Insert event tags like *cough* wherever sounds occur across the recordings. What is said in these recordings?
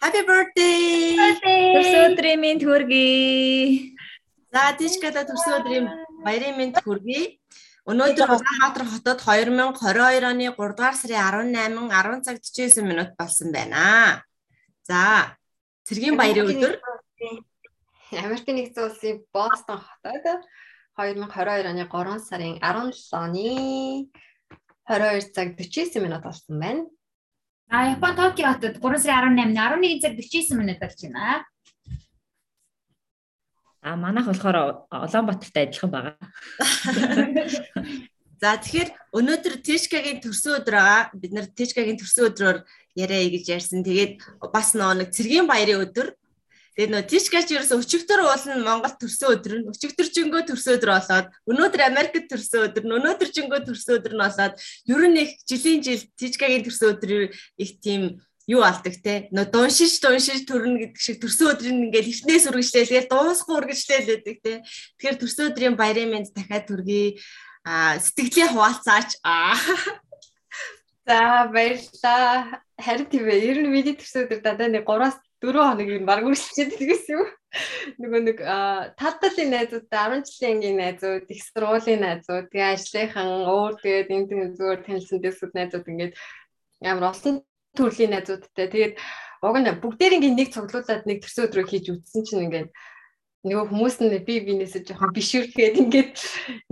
Happy birthday. Төрсөн өдрийн мэнд хүргэе. За тийчгада төрсөн өдрийн баярын мэнд хүргэе. Өнөөдөр Улаанбаатар хотод 2022 оны 3 дугаар сарын 18 10 цаг 49 минут болсон байна. За цэргийн баярын өдөр Америкийн нэгдсэн улсын Бостон хотод 2022 оны 3 сарын 17-ны 22 цаг 49 минут болсон байна. А Япон Токио хотод 3 сарын 18-ны 11 цаг 49 минут болж байна. А манайх болохоор Улаанбаатартай адилхан байгаа. *laughs* За тэгэхээр өнөөдөр Тишкагийн төрсөн өдөр байгаа. Бид нар Тишкагийн төрсөн өдрөөр яриа гэж ярьсан. Тэгээд бас нэг цэргийн баярын өдөр Тэгээд нөө Тишкач ерөөсө өчигдөр уулна Монгол төрсөн өдөр нь өчигдөр жингөө төрсөн өдөр болоод өнөөдөр Америкт төрсөн өдөр нь өнөөдөр жингөө төрсөн өдөр нь болоод ер нь их жилийн жил Тишкагийн төрсөн өдөр их тийм юу алдаг те нөө дуншиж дуншиж төрнө гэдэг шиг төрсөн өдрийн ингээл ихнээс үргэлжлээл тэгээд дуусахгүй үргэлжлээл байдаг те тэгэхээр төрсөн өдрийн баярын мэнд дахиад төргий а сэтгэлийн хуваалцаач аа За баярлалаа. Харин тийм ээ. Ер нь миний төрсөн өдөр дадаа нэг 3-аас 4 хоног юм баг үргэлжлээд тэгээс юм. Нөгөө нэг талдалын найзуудтай 10 жилийн ангийн найзууд, их сургуулийн найзууд, тэгээ ажлынхан өөр тэгээд энэ тийм зүгээр танилцсан дэсүүд найзууд ингээд ямар олон төрлийн найзуудтай. Тэгээд уг нь бүгдээрийн нэг цуглуулад нэг төрсөн өдрөө хийж үтсэн чинь ингээд нөгөө хүмүүс нь би бинээсээ жоохон бишүрхгээд ингээд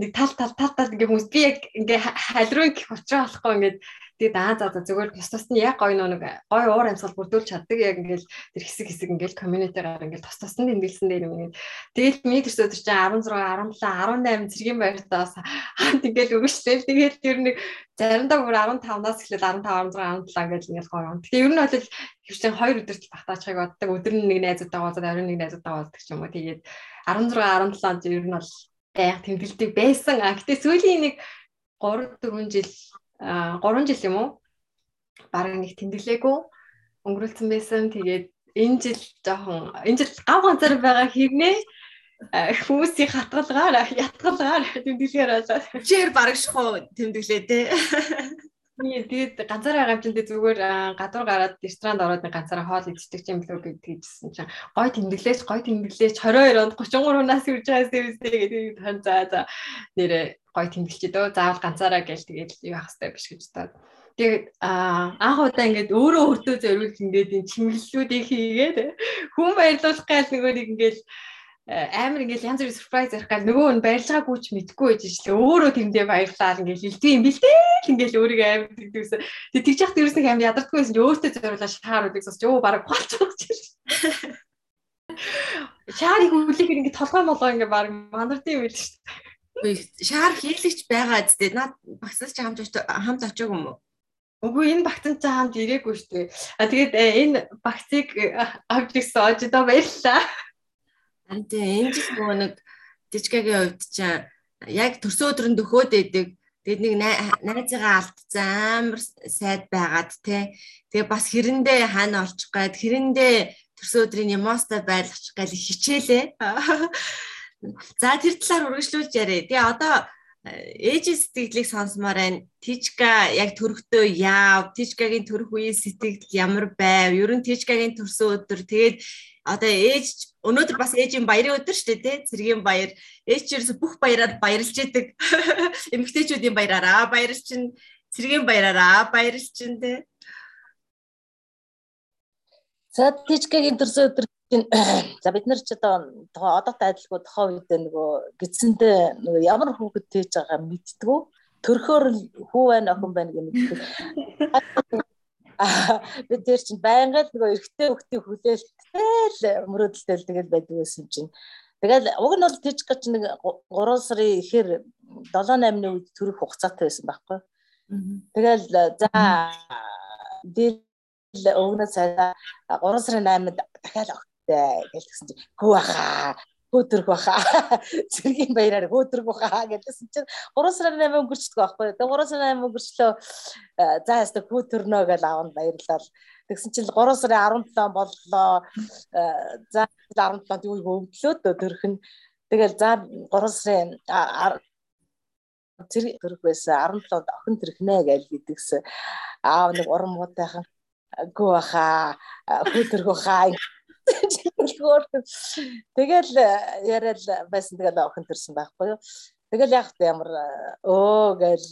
нэг тал тал тал тал ингээд хүмүүс би яг ингээд халруу гэх учраа болохгүй ингээд Тэгээд аа за за зүгээр тус тус нь яг гоё нэг гоё уур амьсгал бүрдүүлж чаддаг яг ингээл тэр хэсэг хэсэг ингээл community-гаар ингээл тус тус нь тэмдэглэсэн дээр тэгээд миний төрс өдөр чинь 16 17 18 зэргийн баяртаа бас хамт ингээл өгөжтэй тэгээд ер нь заримдаа бүр 15-наас эхлээд 15 16 17 ингээл ингээл гоё. Тэгээд ер нь бол хөвчөн 2 өдөрт багтаачхыг боддог. Өдөр нь нэг найзуудтай уулзаад оройн нэг найзуудтай уулздаг ч юм уу. Тэгээд 16 17 ер нь бол яг тэмдэглэдэг байсан. А гэтээ сүүлийн нэг 3 4 жил 3 жил юм уу? Бараг нэг тэмдэглээгүй өнгөрүүлсэн байсан. Тэгээд энэ жил жоохон энэ жил гав ганцаар байгаа хэрнээ хүмүүсийн хатгалгаар ятгалгаар тэмдэглэхээр болоо. Чээр бараг шахуу тэмдэглээ те. Тэгээд ганцаараа гамчилдээ зүгээр гадуур гараад ресторанд ороод нэг ганцаараа хоол идчихдэг юм билүү гэдгийгсэн чинь. Гой тэмдэглээч гой тэмдэглээч 22 онд 33 нас үрж байгаа сэвстэй гэдэг хан за за нэрээ гой тэмдэглэчээ дөө заавал ганцаараа гээл тэгээд юу ах хэвээр биш гэж бодоод. Тэгээд анх удаа ингээд өөрөө хөртөө зориулж ингээд энэ чимэглэлүүдийг хийгээд хүн баярлуулах гал нөгөө нэг ингээд амар ингээл янз бүрийн surprise ярих гал нөгөө нь баярлж байгаагүй ч мэдгүй байж ш. Өөрөө тэрэндээ баярлаа ингээл хэлдэг юм бэл дээ. Ингээл өөрийгөө амар тэгдэгсэн. Тэг тэгж яхад ерөөс нэг амар ядардаггүй байсан ч өөртөө зориулаад шаар үдэг сонсч өө бараг болч байгаа ч. *laughs* Шаарыг хүлээх ингээд толгой молоо ингээд бараг мандард юм байл ш. Шаар хийлэгч байгаа зү. Наад багсаас ч хамт хамт очиог юм уу? Үгүй энэ багцан ч хамт ирээгүй шүү дээ. А тэгээд э, энэ багцыг э, авч ирсэн очдоо баярлалаа. Харин тийм энэ жил нөгөө нэг дижгагийн хувьд чинь яг төрсөн өдрөнд өхөөд идэг. Тэгээд нэг найзыгаа алдсан амар сайд байгаад те. Тэгээ бас хэрэндээ хаана олчих гээд хэрэндээ төрсөн өдрийн эмоцтой байлгачих гээд хичээлээ. *laughs* За тэр талаар үргэлжлүүлж яриа. Тэгээ одоо ээжийн сэтгэлийг сонсомоор байна. Тижка яг төрөхдөө яав? Тижкагийн төрөх үеийн сэтгэл ямар байв? Ер нь Тижкагийн төрсөн өдөр тэгээд одоо ээж өнөөдөр бас ээжийн баярын өдөр шүү дээ цэргийн баяр ээж чинь бүх баяраар баярлж идэг *laughs* эмэгтэйчүүдийн баяраараа баярлж чинь цэргийн баяраараа баярлж чинь тий За тийчгийн төрсөн өдөр *coughs* за бид нар ч одоо одоотой адилгүй тохоо үед нөгөө гидсэндээ нөгөө ямар хүүхэд тээж байгаа мэдтгүү төрхөөр хүү байна охин байна гэх нэг *laughs* бид тэр чинь байнга л нөгөө эргэтэй хөхтийн хүлээлттэй л мөрөөдөлтэй л тэгэл байдаг байсан чинь. Тэгэл уг нь бол тийч гэж нэг 3 сарын ихээр 7 8-ны үед төрөх хугацаатай байсан байхгүй. Тэгэл за дэл өгнө цайда 3 сарын 8-нд дахиад өгтэй гэж гэсэн чинь хүү баха хөөдрөх *laughs* баха. Цэргийн баяраар хөөдрөх баха гэдсэн чинь 3 сарын 8 өнгөрчдөг байхгүй. Тэгээ 3 сарын 8 өнгөрчлөө э, за яста хөөтөрнө гэж аавд баярлал. Тэгсэн чинь 3 сарын 17 боллоо. Э, за 17-нд юу өвдлөө төрөх нь. Тэгэл за 3 сарын зэрэг төрөх байсан 17-нд охин төрхнэ гэж гэдгсэн. Аав нэг уран муудайхан гоо хаа хүүтэрхүү хаа Тэгэл яриад байсан тэгэл охин төрсэн байхгүй юу. Тэгэл яг та ямар өө гэл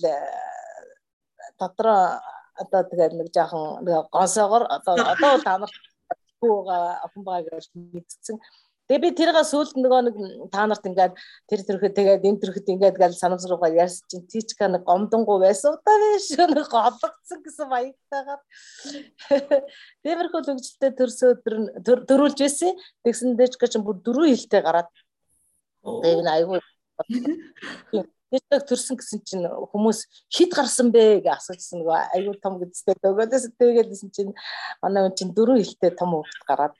дотроо одоо тэгэл нэг жоохон гонсоогоор одоо одоо та нар хүүга охин байгаа гэж мэдсэн. Тэгээ би тэргээ сүүлд нөгөө нэг та нарт ингээд тэр төрхөд тэгээд энэ төрхөд ингээд гал санамсруугаа ярьсан чинь тийчка нэг гомдонгуу байсан. Удаа биш нэг голгцсан гэсэн маягтайгаар Тиймэрхүү хөгжилтэй төрсөн өдөр дөрүүлж байсан. Тэгсэн дэжка чинь бүр дөрөв хилтэй гараад. Тэгээд айгүй. Тэдэг төрсөн гэсэн чинь хүмүүс хит гарсан бэ? гэж асуусан нөгөө айгүй том гэдэгтэй өгөөдөөс тэгээдсэн чинь манай хүн чинь дөрөв хилтэй том хөвгт гараад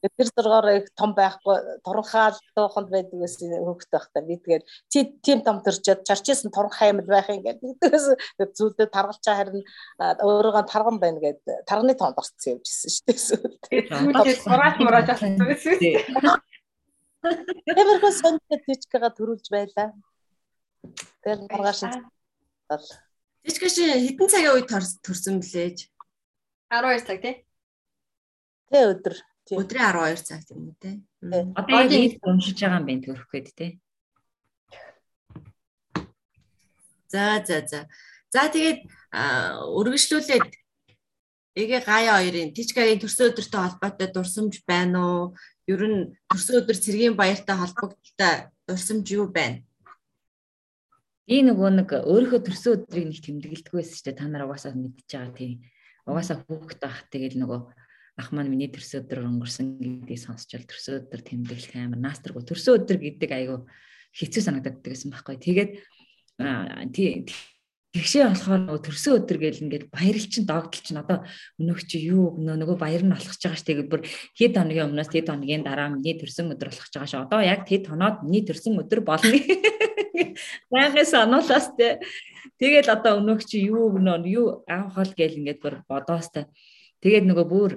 тэр зургаар их том байхгүй туранхаал доохонд байдаг гэсэн хөвгт байхдаа би тэгээд чи тийм том төрчөөд чарчээсэн туранхай юм байх юм гэдэг *laughs* зүйлдээ таргалчаа харин өөрөөгөө тарган байна гэд тарганы тоонд орцсон явжсэн шүү дээ. Тэгээд мураач мураач болсон байсан. Тэрхүү сонирхол тийчгээ төрүүлж байлаа. Тэгээд маргааш бол Тийчгээ чи хэдэн цагийн үед төрсөн блээж? 12 цаг тий. Тэ өдөр Өдрийн 12 цаг тийм үү те. Одоо ийм уншиж байгаа юм байна төрөх гээд те. За за за. За тэгээд өргөжлүүлээд эгэ гаяа хоёрын Тичгагийн төрсөн өдөртэй холбоотой дурсамж байна уу? Ер нь төрсөн өдөр цэргийн баяртай холбогдолтой дурсамж юу байна? Би нөгөө нэг өөрийнхөө төрсөн өдрийг нэг тэмдэглэдэг байсан шүү дээ. Та нар угаасаа мэдчихэж байгаа тийм. Угаасаа хүүхэд байх тэгэл нөгөө ах маань миний төрсөн өдөр өнгөрсөн гэдгийг сонсчвал төрсөн өдөр тэмдэглэх амар наастргүй. Төрсөн өдөр гэдэг айгүй хэцүү санагдаад байсан байхгүй. Тэгээд тэгшээ болохоор төрсөн өдөр гэл ингээд баярлал чин догдол чин одоо өнөөх чи юу нөгөө баяр нь болохж байгаа ш. Тэгээд бүр хэд хоногийн өмнөөс хэд хоногийн дараа миний төрсөн өдөр болгож байгаа ш. Одоо яг хэд хоноод миний төрсөн өдөр болно. *laughs* Баягаас сануулаас те. Тэгэл одоо өнөөх чи юу гэнэ юу аав хол гэл ингээд бүр бодоостай тэгээд нөгөө бүр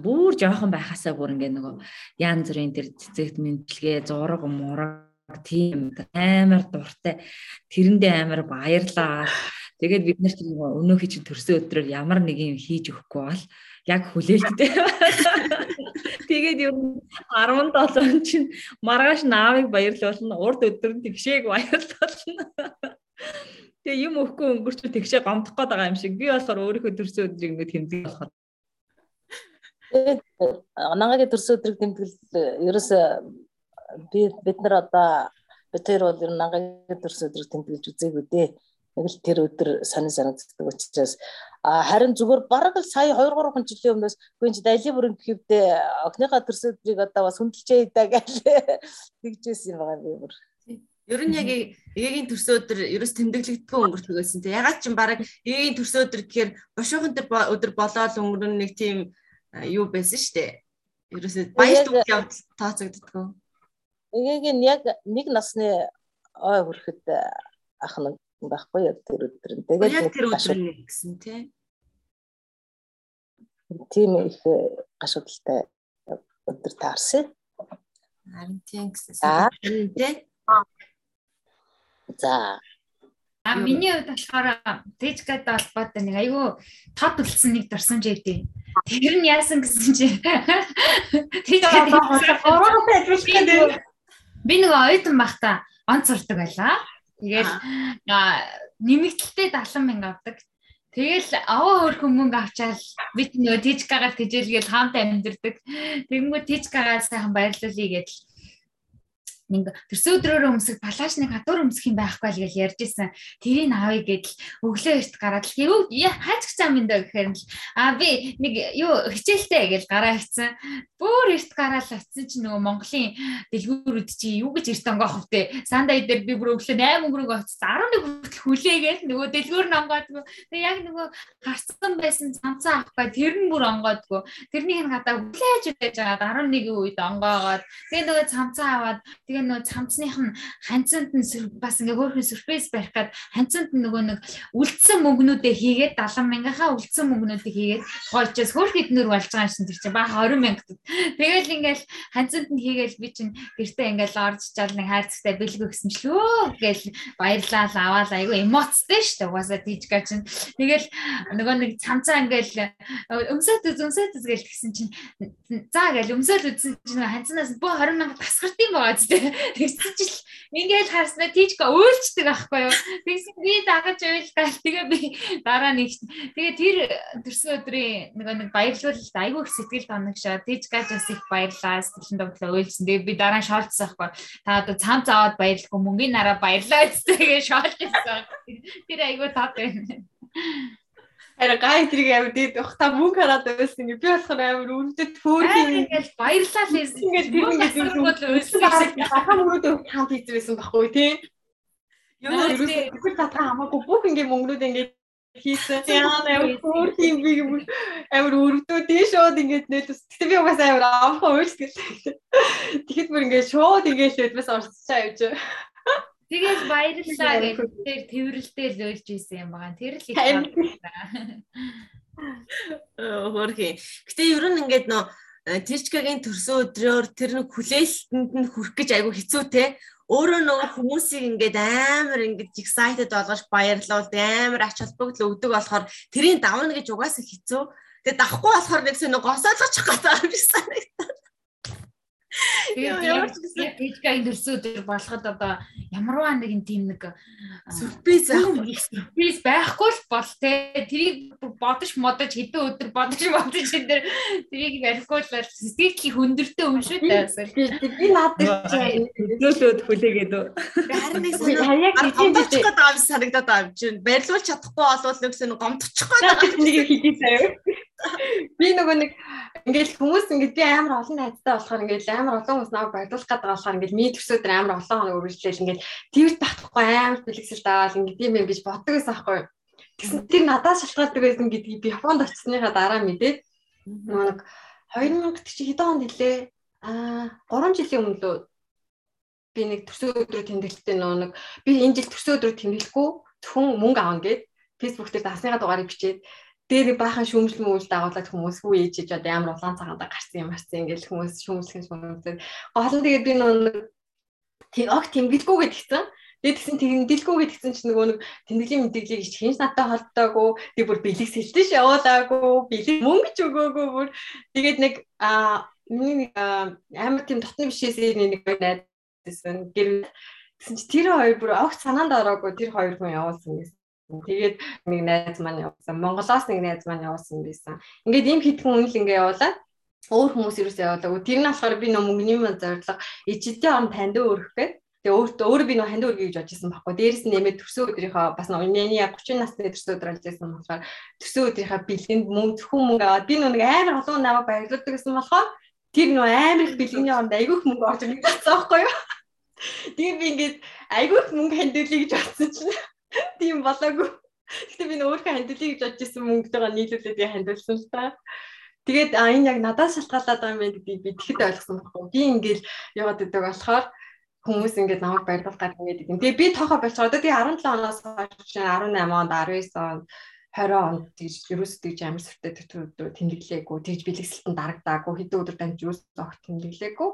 бүр жоохон байхасаа бүр ингээ нөгөө янз бүрийн тэр цэцэгт мэдлэгээ зураг мураг тийм амар дуртай тэрэндээ амар баярлаа. Тэгээд бид нар чинь өнөөхий чинь төрсөн өдрөөр ямар нэг юм хийж өгөхгүй бол яг хүлээлттэй. Тэгээд ер нь 17 чинь маргааш наавыг баярлуулна, урд өдөр нь тэгшээг баярлуулна. Тэгээ юм өгөхгүй өнгөрчөө тэгшээ гомдох гээд байгаа юм шиг. Би болохоор өөрийнхөө төрсөн өдрийг ингэ тэмдэг болохоор Нагагийн төрсөн өдрийг тэмдэглэл ерөөс би бид нар одоо бид тэр бол ер нь нагагийн төрсөн өдрийг тэмдэглэж үзээгүй дээ. Нэг л тэр өдөр сонин санагддаг учраас а харин зүгээр бараг л сая 2 3 жилийн өмнөөс гүн чи дайли бүрэн гэвдээ огныхаа төрсөн өдрийг одоо бас хүндэлчээ даа гэж *laughs* тэгжсэн юм байгаа би бүр. Ер нь яг эгийн төрсөн өдөр ерөөс тэмдэглэгдэхгүй өнгөртөг байсан те. Ягаад ч юм бараг эгийн төрсөн өдөр гэхээр бошоохон тэр өдөр болоод өнгөрөн нэг тийм юу байсан шүү дээ. Ерөөсөө баяр дуул явд тооцогддгоо. Эгийг нь яг нэг насны ой хүрэхэд ах нэг байхгүй яг тэр өдөр нь. Тэгээд яг тэр өдөр нь гэсэн тий. Тийм их гашуудалтай өдөр таарсан. Харин тийм гэсэн. Тий. За А миний хувьд болохоор Тэжгэд холбоотой нэг айгүй тод үлдсэн нэг дурсамж өгдөө. Тэр нь яасан гэсэн чи Тэжгэд ороотой ажиллаж би нэг оюутан байхдаа онц сурдаг байлаа. Тэгэл нэмэгдэлтэй 70 мянга авдаг. Тэгэл аваа хөрх мөнгө авчаал бид нөгөө Тэжгагаар тэжээлгээл хаамтай амьдэрдэг. Тэгэнгүүт Тэжгагаар сайхан баярлуулъя гэдэл нэг төрсөн өдрөөр өмсөх палашны гадуур өмсөх юм байхгүй л гэж ярьж исэн. Тэрийг авъя гэдэл өглөө эрт гараад л юу хаач зам юм даа гэхээр л а би нэг юу хичээлтэй гэж гараа хийсэн. Бүр эрт гараад л очисон чинь нөгөө Монголын дэлгүүрүүд чи юу гэж эрт онгоох втэ. Сандаа дээр би бүр өглөө 8 өнгөрөг очсон 11 хүртэл хүлээгээл нөгөө дэлгүүр нь онгоодгүй. Тэгээ яг нөгөө харцсан байсан цамцаа авахгүй тэр нь бүр онгоодгүй. Тэрнийг нь гадаа хүлээж байж байгаа 11 үед онгоогоод тэгээ нөгөө цамцаа аваад тэгээ тэгээ нөө цамцных нь ханцанд нь бас ингээ хөөрхөн сюрприз барих гад ханцанд нь нөгөө нэг үлдсэн мөнгнүүдээ хийгээд 70 мянгахаа үлдсэн мөнгнүүдийг хийгээд гоочээс хөөрх эднэр болж байгаа юм шин тэр чинь бааха 20 мянгад. Тэгэл ингээл ханцанд нь хийгээл би чинь гэртээ ингээл орж чаал нэг хайрцагтай бэлгүү гэсэн ч лөө гээл баярлал аваал айгу эмоцтэй шүү дээ угаасаа тийчгээ чинь. Тэгэл нөгөө нэг цамцаа ингээл өмсөд өмсөд гэж тэгсэн чинь за гээл өмсөд үзсэн чинь ханцнаас бүх 20 мянга тасгартын байгаа ч тэгсэн чинь ингээл харснаа тийчгээ уйлчдаг аахгүй юу. Тэгсэн би дагаж уйлгаал тэгээ би дараа нэг тэгээ тэр төрсөн өдрийн нөгөө нэг баярлуулалт айгүй их сэтгэл тоногшоо тийчгэж бас их баярлаа сэтгэлэн догтлоо уйлсан. Тэгээ би дараа нь шоолцсон аахгүй. Та одоо цамц аваад баярлахгүй мөнгөний нараа баярлаа *laughs* тэгээ шоолцсон. Тэр айгүй тат байна. Ара гай тэрийг амар дээд бах та мөнгө хараад байсан ингээ би болохоор амар үрдэд хөөрхөн ингээл баярлал хийсэн. Ингээ тэр ингээ үлсэн. Ахаа мөнгөд хамт хийсэн байхгүй тий. Юу нэр та хамаагүй бүх ингээ мөнгнүүд ингээ хийсэн. Яа нэр хөөрхөн би амар өрөвдөө тий шууд ингээ нэлээс. Гэтэ би угаасаа амар авах уйлс гэлээ. Тэгэхэд бүр ингээ шууд ингээ л өдмөс орцсоо явж. Тэгэл баярлалаа гэж тэр тэрвэрлдээ л ойлж исэн юм байгаа. Тэр л их Хөрхи. Гэтэ ер нь ингээд нөө Тичкагийн төрсөн өдрөөр тэр нэг хүлээлтэнд нь хүрэх гэж айгүй хэцүү те. Өөрөө нөгөө хүмүүсийг ингээд амар ингээд excited болгож баярлуулдаг амар ач холбогдол өгдөг болохоор тэрийг давна гэж угаасаа хэцүү. Тэгээ давхгүй болохоор нэг сонь госоолгочих гэдэг юм шиг санагдаад. Тэгээд Пичкагийн төрсөн өдөр болоход одоо ямарваа нэгэн тийм нэг сюрприз сюрприз байхгүй л бол те тэрийг бодож модож хэдэн өдөр бодож модож энэ дэр тэрийг барихгүй л сэтгэл хөндөртэй юм шүү дээ. Би надад нөлөөд хүлээгээд үү. Харин нэг яг гомдчих гээд байгаа юм санагдаад байгаа юм чинь барилуулж чадахгүй болвол нэгс нэг гомдчих гээд нэг хийдий заяа. Би нөгөө нэг ингээл хүмүүс ингээд би амар олон найзтай болохоор ингээд амар олон хүмүүс намайг баярлуулах гэдэг болохоор ингээд миний төсөөдөр амар олон хоног үргэлжлээл ингээд тэрд батхгүй амар бэлгэсэл даавал ингээд юм юм гэж боддог байсан аахгүй. Тэгсэн тэр надаас шалтгаалдаг байсан гэдгийг би Японд очсныхаа дараа мэдээд нэг 2000 чи хэдэн онд нэлээ аа 3 жилийн өмнө лөө би нэг төрсөн өдрөө тэмдэглэлтэй нөө нэг би энэ жил төрсөн өдрөө тэмдэглэхгүй зөвхөн мөнгө аавна гэд фэйсбુક дээр дасныхаа дугаарыг бичээд дээр баахан шүүмжлэл мүүлд дагуулад хүмүүс хүү ээжиж одоо ямар улаан цагаанда гарсан юм арсан ингээл хүмүүс шүүмжлэх шүүмжлэл гол нь тэгээд би нэг ог тэмдэглэхгүй гэдгсэн Тэгээд тэгсэн тэмдэглэхгүй гэдгсэн чинь нөгөө нэг тэмдэглэлийн мэдээллийг ич хинч надтай холдоогүй тэг бүр бэлэг сэлтэж явуулаагүй бэлэг мөнгө ч өгөөгүй бүр тэгээд нэг а миний нэг амар тийм дотны бишээсээ нэг найдсан гэр гэсэн чи тэр хоёр бүр огт санаанд ороогүй тэр хоёр хүн явуулсан гэсэн Тэгээд нэг найз маань явуулсан. Монголоос нэг найз маань явуулсан байсан. Ингээд ийм хитгэн үнэл ингээ явуулаад өөр хүмүүс юусаа явуулаагүй. Тэр нь болохоор би нөө мөнгөний мөн зорилго ичдээ он танд өрөх гээд Тэгээ өөртөө өөрөө би нөө ханд өргөе гэж бодчихсон байхгүй. Дээрээс нь нэмээд төрсөн өдрийнхөө бас миний 30 насны төрсөн өдөр болж байсан болохоор төрсөн өдрийнхөө бэлгэнд мөнгө зөвхөн мөнгө аваад би нэг амар олон намайг баярлуулдаг гэсэн болохоор тэр нөө амар их бэлгэний оронд айгүйх мөнгө орж ирэх гэсэн байхгүй юу. *laughs* Тэгээ би ингээд айгүйх мөнгө хандуулъя гэж бодсон чинь Тийм болоогүй. Гэтэ би өөрөө хандилъя гэж бодож исэн мөнгөтэйгээ нийлүүлээд би хандилсан л та. Тэгээд а энэ яг надаас шалтгаалаад байгаа юм гэдгийг би тэгэхэд ойлгосон байхгүй. Би ингээл яваад идэг болохоор хүмүүс ингээд намайг барьдах гад ингээд идэв. Тэгээ би тоохоо болчихоо одоо тэгээ 17 оноос хойш 18 онд 19 онд 20 онд тийж ерөөс тийж амар сүртэй төтөрөдөө тэмдэглээгүй тийж бэлгэсэлтэн дарагдаагүй хэдэн өдөр дамж юус огт тэмдэглээгүй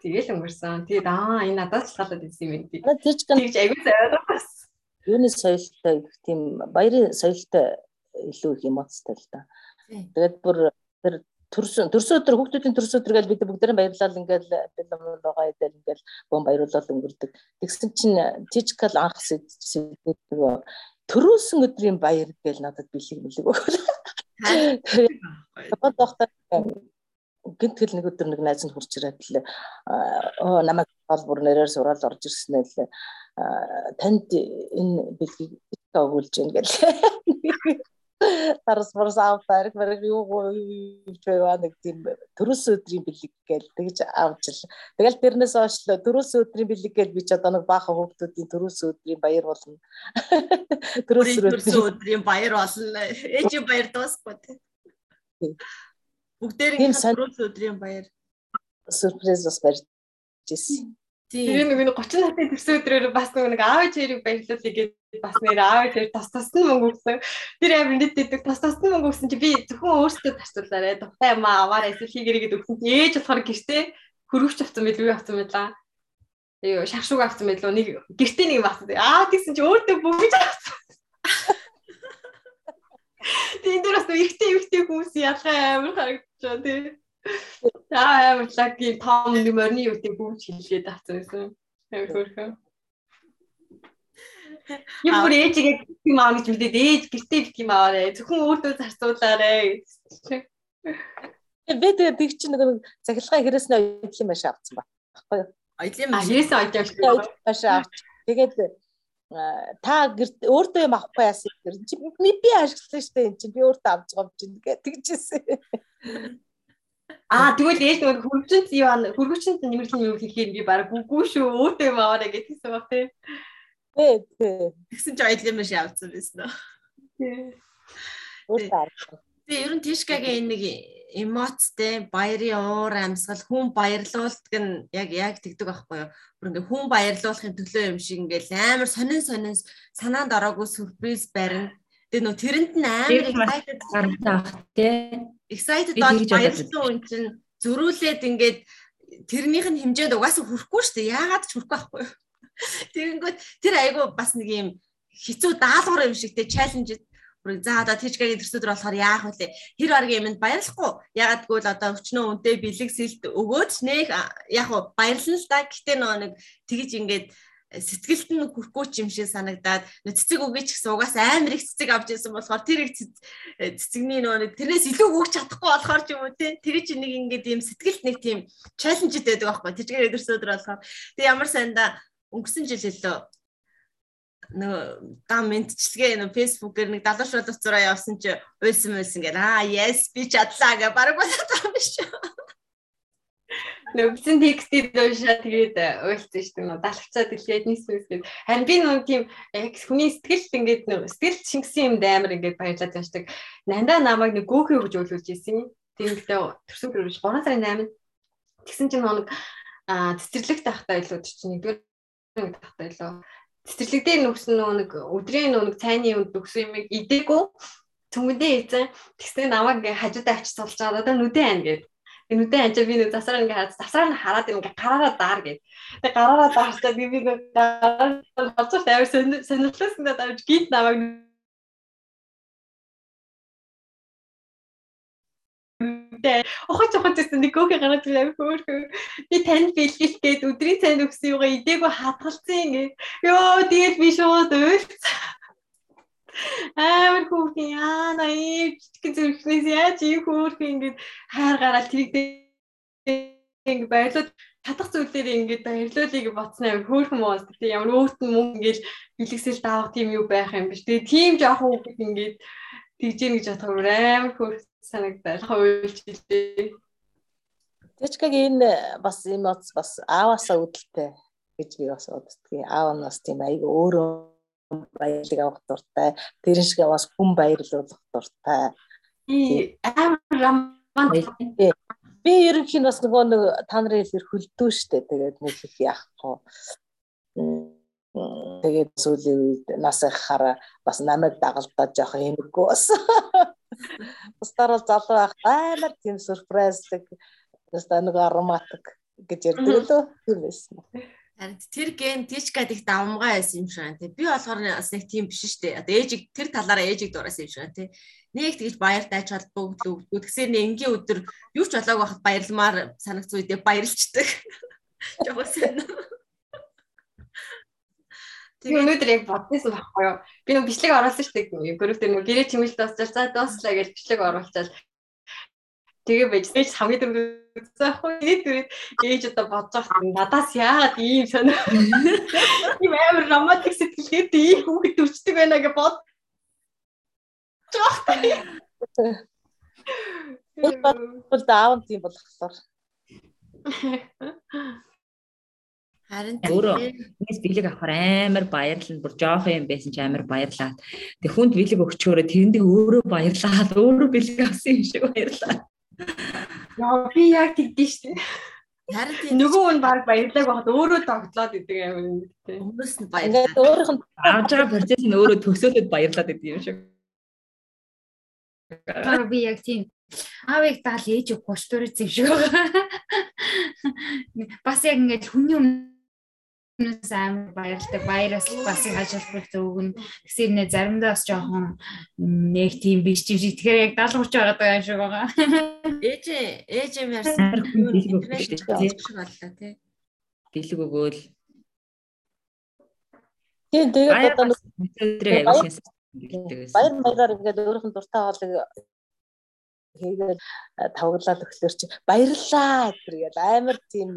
тэгэл өнгөрсөн. Тэгээд аа энэ надаас шалтгаалаад ирсэн юм байна. Тэгж аягүй сайраа бас юуны соёлтой их тийм баярын соёлтой илүү их эмоцтой л да. Тэгээд бүр тэр төрсөн төрсөн өдөр хүүхдүүдийн төрсөн өдөр гэж бид бүгдээрээ баярлал ингээл бэлэн байгаа идэл ингээл бом баяруулал өнгөрдөг. Тэгсэн чинь тижкал анх сэдвүүд төрөөсөн өдрийн баяр гэж надад бэлэг мэлэг өгөл. Тэгээд доохтой гинтгэл нэг өдөр нэг найз нь хурж ирээд л намайг бол бүр нэрээр сураад орж ирсэн л танд энэ бэлгийг өгүүлж гин гэл. Тарас барс аваар бараг юу гэж байгаа нэг тийм төрөөс өдрийн бэлэг гээл тэгж авч л. Тэгэл тэрнээс хойш л төрөөс өдрийн бэлэг гээл би ч одоо нэг баахан хүүхдүүдийн төрөөс өдрийн баяр болно. Төрөөс өдрийн баяр болно. Ээжийн баяр дуусахгүй тий. Бүгдээрээ төрөөс өдрийн баяр сюрприз бас барьж ирсэн. Тэгээ нэг 30 насны төрсөн өдрөөр бас нэг аав ээжийг баярлуулъя гэдэг бас нэр аав ээж тас тасны мөнгө өгсөн. Тэр амир нэт дэдэг тас тасны мөнгө өгсөн чи би зөвхөн өөртөө зарцуулаарэ. Духтай юм аа аваар эсвэл хийгэрээ гэдэг өгсөн. Ээж болохоор гэртээ хөрөвч авсан байл үү авсан байлаа. Тэгээ шаршууг авсан үү нэг гэртээ нэг авсан. Аа тэгсэн чи өөртөө бүгд авсан. Тийм дээр бас ихтэй ихтэй хүмүүс ялгаа амир харагдчихаа тий. За амар лаки том нэмэрний үтээ бүгд хэлгээд авсан байсан. Амар хөөрхөн. Юу бүр ээжигээ юм аа гэж мэдээд ээж гэртээ бит юм аваарэ. Зөвхөн өөртөө зарцуулаарэ гэж. Би тэгээд тэг чи нэг захилгаа хэрэгснээ ойл юм шиг авсан байхгүй юу? Yes ойл юм шиг. Маш авч. Тэгээд та гэрт өөртөө юм авахгүй яасан гэр чи би ашигласан штэ эн чинь би өөртөө авч байгаа юм чинь гэж тэгжсэн. Аа тэгвэл ээж нөгөө хөргөчөнд юу хөргөчөнд нэмэрлэн юу хийхээр би баг үгүй шүү өөдөө юм аваарэ гэдгийгсэн баг тий. Тий, тий. Тэгсэн чи ойл юм шиг авсан байсан уу? Өөртөө авсан. Тэгээ ер нь Тишкагийн энэ нэг эмоцтэй баярын уур амьсгал хүн баярлуулдаг нь яг яг тэгдэг байхгүй юу. Бүр ингээ хүн баярлуулахын төлөө юм шиг ингээл амар сонин сонин санаанд ороогүй сюрприз барина. Тэгээ нөө тэрэнд нь амар excited гардаг тий. excited Би бол тэгж бодож баярлсан хүн чинь зөрүүлээд ингээд тэрнийх нь хэмжээнд угаасаа хүрэхгүй шүү дээ. Яагаад ч хүрэхгүй байхгүй юу? *laughs* Тэгэнгүүт тэр айгу бас нэг юм хэцүү даалгавар юм шигтэй чаленж бүр за одоо тижгагийн төрсөдөр болохоор яах вэ? Тэр аргийн юмд баярлахгүй. Ягаад гэвэл одоо өчнөө үнтэй бэлэг сэлт өгөөд нэг а, яг баярлна л да. Гэтэ нөө нэг тэгж ингээд сэтгэлд нь хүрхгүй ч юм шиг санагдаад цэцэг өгөөч гэсэн угаас амар их цэцэг авч ирсэн болохоор тэр их цэц- цэцэгний нөө тэрнээс илүү өгч чадахгүй болохоор ч юм уу те тэр чинь нэг ингээд юм сэтгэлд нэг тийм чаленжд байдаг байхгүй тижгээр өдөрсөдөр болохоор. Тэг ямар сайндаа өнгөрсөн жил хэлээ нөгөө гам мэдчилгээ нөгөө фэйсбүүкээр нэг далууш боловцороо явсан чи уйлсан уйлсан гэл аа yes би чадлаа гэ бараг болоод байгаа юм биш үү Нөгсөн текстийг уушаа тэгээд уйлцсан шүү дээ. Далавцаа дэлгээд нийсвэс гээд. Харин би нэг тийм яг хүний сэтгэлд ингээд нэг сэтгэл шингэсэн юм амар ингээд баярлаад яашдаг. Нандаа намайг нэг гөөхөө гэж өглүүлж ирсэн. Тэгмэгтэй төрсөн төрөж 3 сарын 8-нд тэгсэн чинь нэг аа цэцэрлэг тахтай илүү чинь нэгдүгээр нэг тахтай илүү. Цэцэрлэг дээр нүгсэн нөгөө нэг өдрийн нөгөө нэг цайны үнд нүгсэн юм идээгүй цөмөдөө эзэн тэгснэ намайг ингээ хажуудаа авчиж суулж байгаа одоо нүдэн айн гэдэг Энүүдээ анчаа би нэг засаар ингээ хараад засаар нь хараад ингээ гараараа даар гэд. Тэг гараараа даарчаа би би нэг хацуур тавир сонирхлоос ингээ давж гинт намайг Тэ охоч охоч гэсэн нэг гөөхө гараад ирээ хөөхөө. Би танд бэлгэлт гээд өдрийн цайнд өгсөн юугаа идээгүй хатгалцсан ингээ. Йоо тэгээд би шууд уйлцсан. Яа на ийм жижиг зүрхнээс яаж ийм хүүхэн ингээд хайр гараад тэрийг ингээд баярлууд чадах зүйлээр ингээд баярлуулыг ботсноо амар хөөрхөн моос тэгээ ямар өөрт нь мөнгө ингээд бэлгэсэл даах тийм юу байх юм биш. Тэгээ тийм жоохон хүүхэд ингээд тэгж ийн гэж бодохоор амар хөөрх санагдал. Хуйлчилээ Тэчкагийн энэ бас эмоц бас ааваасаа үүдэлтэй гэж би бас боддгийг. Аав нь бас тийм айгүй өөрөө баярлаг авах дуртай. Тэр шиг бас хүн баярлуулах дуртай. амар романтик Би ерөнхийн бас нөгөө нэг та нарын хэлээр хөлдөө штэ. Тэгээд нэг их яахгүй. Тэгээд сүүлийн үед нас ихаараа бас намайг дагалдаад жоох хэмэггүй бас. *laughs* Бусдаар бол залуу байх амар тийм сюрпрайздаг. Бусдаа нэг ароматик гэж ярьдаг лөө. Тийм байсан. Тэр ген тичкад их давмгай байсан юм шиг байна. Тэ би болохоор бас нэг тийм биш шүү дээ. Одоо ээжиг тэр талаараа ээжиг дуурайсан юм шиг байна тий. Нэг тэгж баяр дайчвал бүгд өгдөг. Тэгсээр нэг энгийн өдөр юу ч болоог байхад баярламаар санагц үедээ баярлцдаг. *laughs* Жогоо сайн. Би өнөөдөр яг бодсон байхгүй юу? Би нэг бичлэг оруулсан шүү дээ. Групп дээр нэг гэрээ чимэлт дуусчаар за дууслаа гэж бичлэг оруулчаал. Тэгээ байж ээж хамгийн дөрөв үзсэн ахгүй нэг дөрөв ээж одоо бодож байгаа надаас яагаад ийм сонио ийм амар романтик сэтгэлгээд ийм хүүхэд төрчдөг байна гэж бод. Энэ бол даав тийм болохоор. Харин Өөрөө нэгс бэлэг авахар амар баярлал бүр жоох юм байсан ч амар баярлаад. Тэг хүнд бэлэг өгчөөрөө тэрэндээ өөрөө баярлаад өөрөө бэлэг авсан юм шиг баярлаа. Яа би яг тэгдэж штэ. Харин тийм Нөгөө хүн баг баярлаг байхад өөрөө тогтлоод идэг юм тий. хүмүүс нь Ингээд баярлаа. өөрийнх нь авж байгаа процесс нь өөрөө төсөөлөд баярлаад идэв юм шиг. Аа би яг тийм аавыг даал ээж өгөх гуштурыз юм шиг байгаа. Бас яг ингээд хүний өмнөөс амар баярлдаг. Баяраас бас их ажилбарт өгнө. Гэсэн нэ заримдаа бас жоохон нэг тийм биш юм шиг. Тэгэхээр яг 70 30 байгаа юм шиг байгаа. Ээж ээж юм ярьсан. Шиг боллоо тий. Бэлэг өгөөл тийм тэгээд одоо нэг өдрийг аягүй сайн гэлдэг байсан. баяр баяраар ингээд өөрийнх нь дуртай хоолыг хийгээл э, тавглаад өглөөр чи баярлаа гэдэргээл амар тийм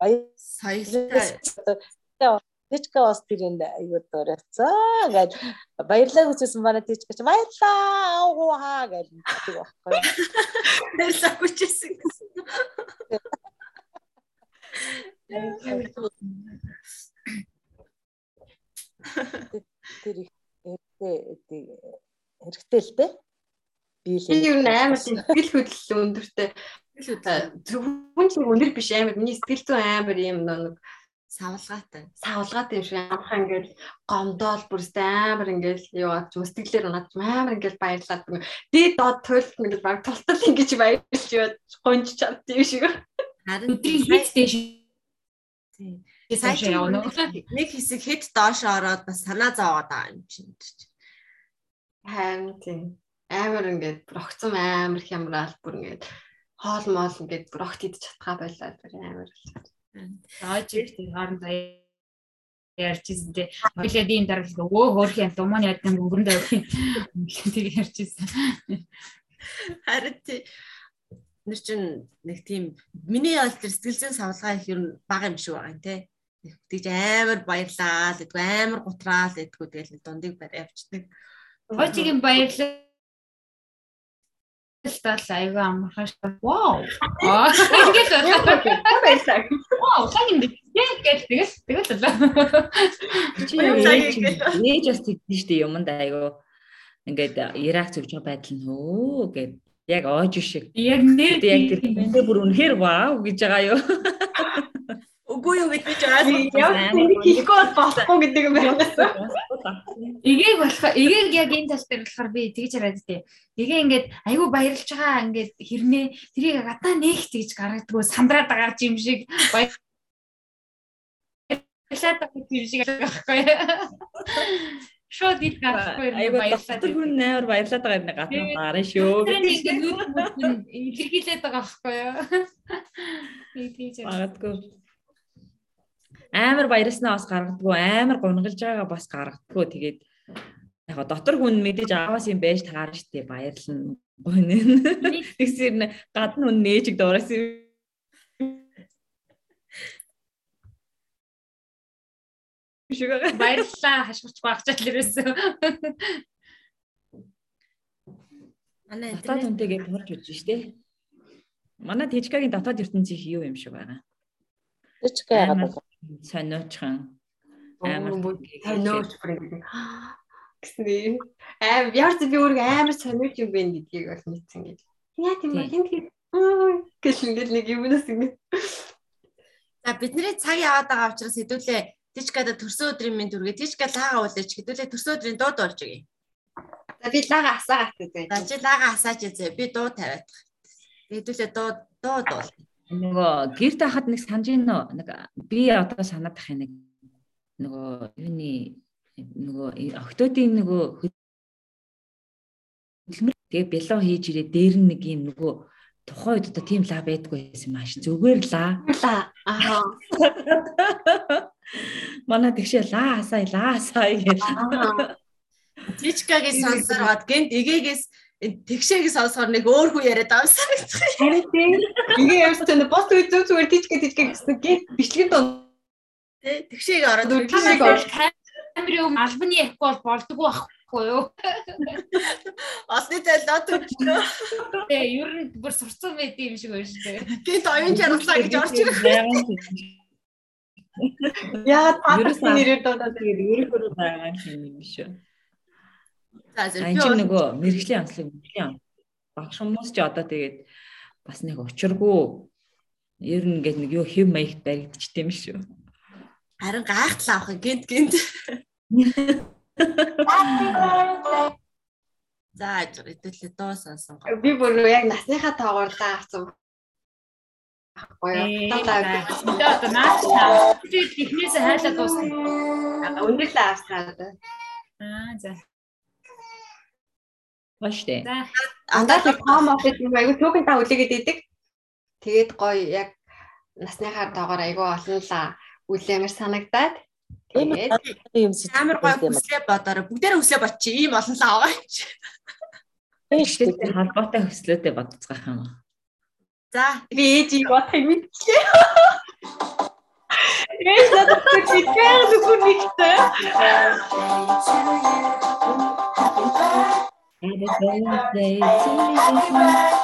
баяр Соёлтой Тэчка бас тэр энэ аюу дуурайцаа гэж баярлаа хүссэн манай тэчка чи баярлаа уу хаа гэж хэлдэг байхгүй. баярлаа хүчээсэн гэсэн. Тэр их хэрэгтэй хэрэгтэй л дээ. Би л н амар сэтгэл хөдлөл өндөртэй. Зөвхөн ч өндөр биш амар миний сэтгэл зүйн амар юм нэг Савлгаатай. савлгаад юм шиг амархан ингээд гомдоол бүрстэй амар ингээд юу ад сэтгэлээр унаад амар ингээд баярлаад байна. Дээд доод туйлт ингээд баг тултал ингэж баярлж яваад гонж чад юм шиг. Харин Өдрийн хит дэш. Тийм. Нэг хэсэг хэд доош ороод бас санаа зовоод байгаа юм чинь. Харин тийм амар ингээд брогцом амар хямраал бүр ингээд хоол моол ингээд брогт идэж чадхаа байлаа бүр амар. Ааж ихтэй хоорондоо ярьжсэн тий. Хоёлаа дийн дараалал өө хөөх юм думан яд юм өнгөрөндөө явах юм. Тийг ярьжсэн. Харин тий нэр чин нэг тийм миний ял тэр сэтгэл зүйн савлгаа их ер нь бага юм шиг байгаа юм те. Тэгж амар баярлаа л гэдгүй амар гутраал гэдгүй тэгэл дундыг барай явчихдаг. Хойчгийн баярлал тал айгаа амархан шүү. Вау. *laughs* Ингэж Баярлаа. вау сайн юм. Яг гэж тэгэл тэгэл л. Чи ээж ээж бас тэгдэж штэ юмд айгу ингээд өгж байгаа байдал нь хөө гэд яг оож шиг. Яг нэр Яг тэр бүр үнэхээр вау гэж байгаа юу. *laughs* Юу гэж байгаа. Яг тийм хийхгүй бол болохгүй гэдэг юм байна. Эгийг болохоор эгийг яг энэ тал дээр болохоор би тэгж хараад тээ. Тэгээ ингээд айгүй баярлж байгаа ингээд хэрнээ тэрийг гадаа нээх тэгж гаргадгүй сандраад байгаа юм шиг баярлаад байгаа юм шиг байхгүй. Шууд ил гарахгүй Айгу доктор хүн амар баярлаад байгаа юм гадна гарна шүү. Тэр нэг ингээд нүд мүд илэрхийлээд байгаа байхгүй юу? Нэг тэгж Магадгүй. Амар баярлснаа бас гаргадгүй, амар гунгалж байгаагаа бас гаргадгүй. Тэгээд яг го дотор хүн мэдээж аавас юм байж таарна штэ баярлна. Гүнэн. Тэгсэр гадна хүн нээжиг дуурайсан юм. Шүгэ. баярлаа хашгирч багчаал ирээсээ. Манай Дотоод интернет хүнтэйгээ тулж үзэн штэ. Манай Тэжкагийн дотоод ертөнцийн юу юм шиг байна. Тэчка яагаад Сониочхан. Амар Сонирч бүр ингэ. *gasps* Гэсний аим яарч би өөрөө амар сонирч юм бэ гэдгийг бол мэдсэн гэж. Яа тийм ба хин тийм гэл ингээл нэг юмнаас ингэ. За бидний цаг яваад байгаа учраас хэдүүлээ Тичкада төрсөн өдрийн минь дүргээ Тичка лага уулаач хэдүүлээ төрсөн өдрийн дуу дуулж өгье. За би лага асаагаад үзье. За чи лага асаач үзье. Би дуу тавиад. Хэдүүлээ дуу дуу дуул. Нөгөө гэр тахад нэг санаж ийн нөө нэг би одоо санаад ах нэг нөгөө юуны нөгөө октодын нөгөө хөдөлмөр тэгээ бялоо хийж ирээ дээр нь нэг юм нөгөө тухайн үед одоо тийм ла байдгүй байсан маш зүгээр ла Ла. Аа. манай тэгшээ ла асаа ла асаа гэж Аа. Тичкагийн сонсороод гэнт эгээгээс тэгшээгийн сонсохоор нэг өөр хүн яриад авсан гэж. Харин тийм. Тэгээ явж тань бос үе зүг зүгээр тийчгээ тийчгээ гэсэн гээд бичлэгэн доо. Тэ тэгшээг ороод Тэгшээг ороод. камерын өмнө албаны ярихгүй бол болдгоо байхгүй юу? Осны зайлаад өгчөө. Тэгээ ер нь бүр сурцсан байд юм шиг байна шүү дээ. Гэнт оюун чаргалаа гэж орж ирэх. Яагаад патрын нэрээр дуудаад тэгээд өөрөөр байгаа юм биш үү Энэ чинь нөгөө мэрэгжлийн онцлог мэрэгжлийн багш хүмүүс ч одоо тэгээд бас нэг учиргүй Ер нь ингээд нэг юу хэв маягт баригдчихдээ юм шүү. Харин гайхтал авах юм гинт гинт. За хэдүүлээ дуу сонсон. Би бүр яг насныхаа тоогоорлаа авсан. Ээ, Гоё. Одоо наач чи технээсээ хайлаа дуусна. Өндөрлөө авсан. Аа за. Баштай. За. Андаа л том офис юм айгу түүхэн та үлээгээд идэг. Тэгээд гоё яг насныхаа тоогоор айгу олонлаа үлээмэр санагдаад. Тэгээд юм сэтгэл Амар гой хүслээ бодоорой. Бүгдээрээ хүслээ бот чи ийм олон л аваа чи. Тэштэй холбоотой хөслөөдөө бодцгаах юм аа. За би ээжийг бодохыг мэдчихлээ. Ээж надад чигээр нүгүр нэгтэй. Happy birthday to you.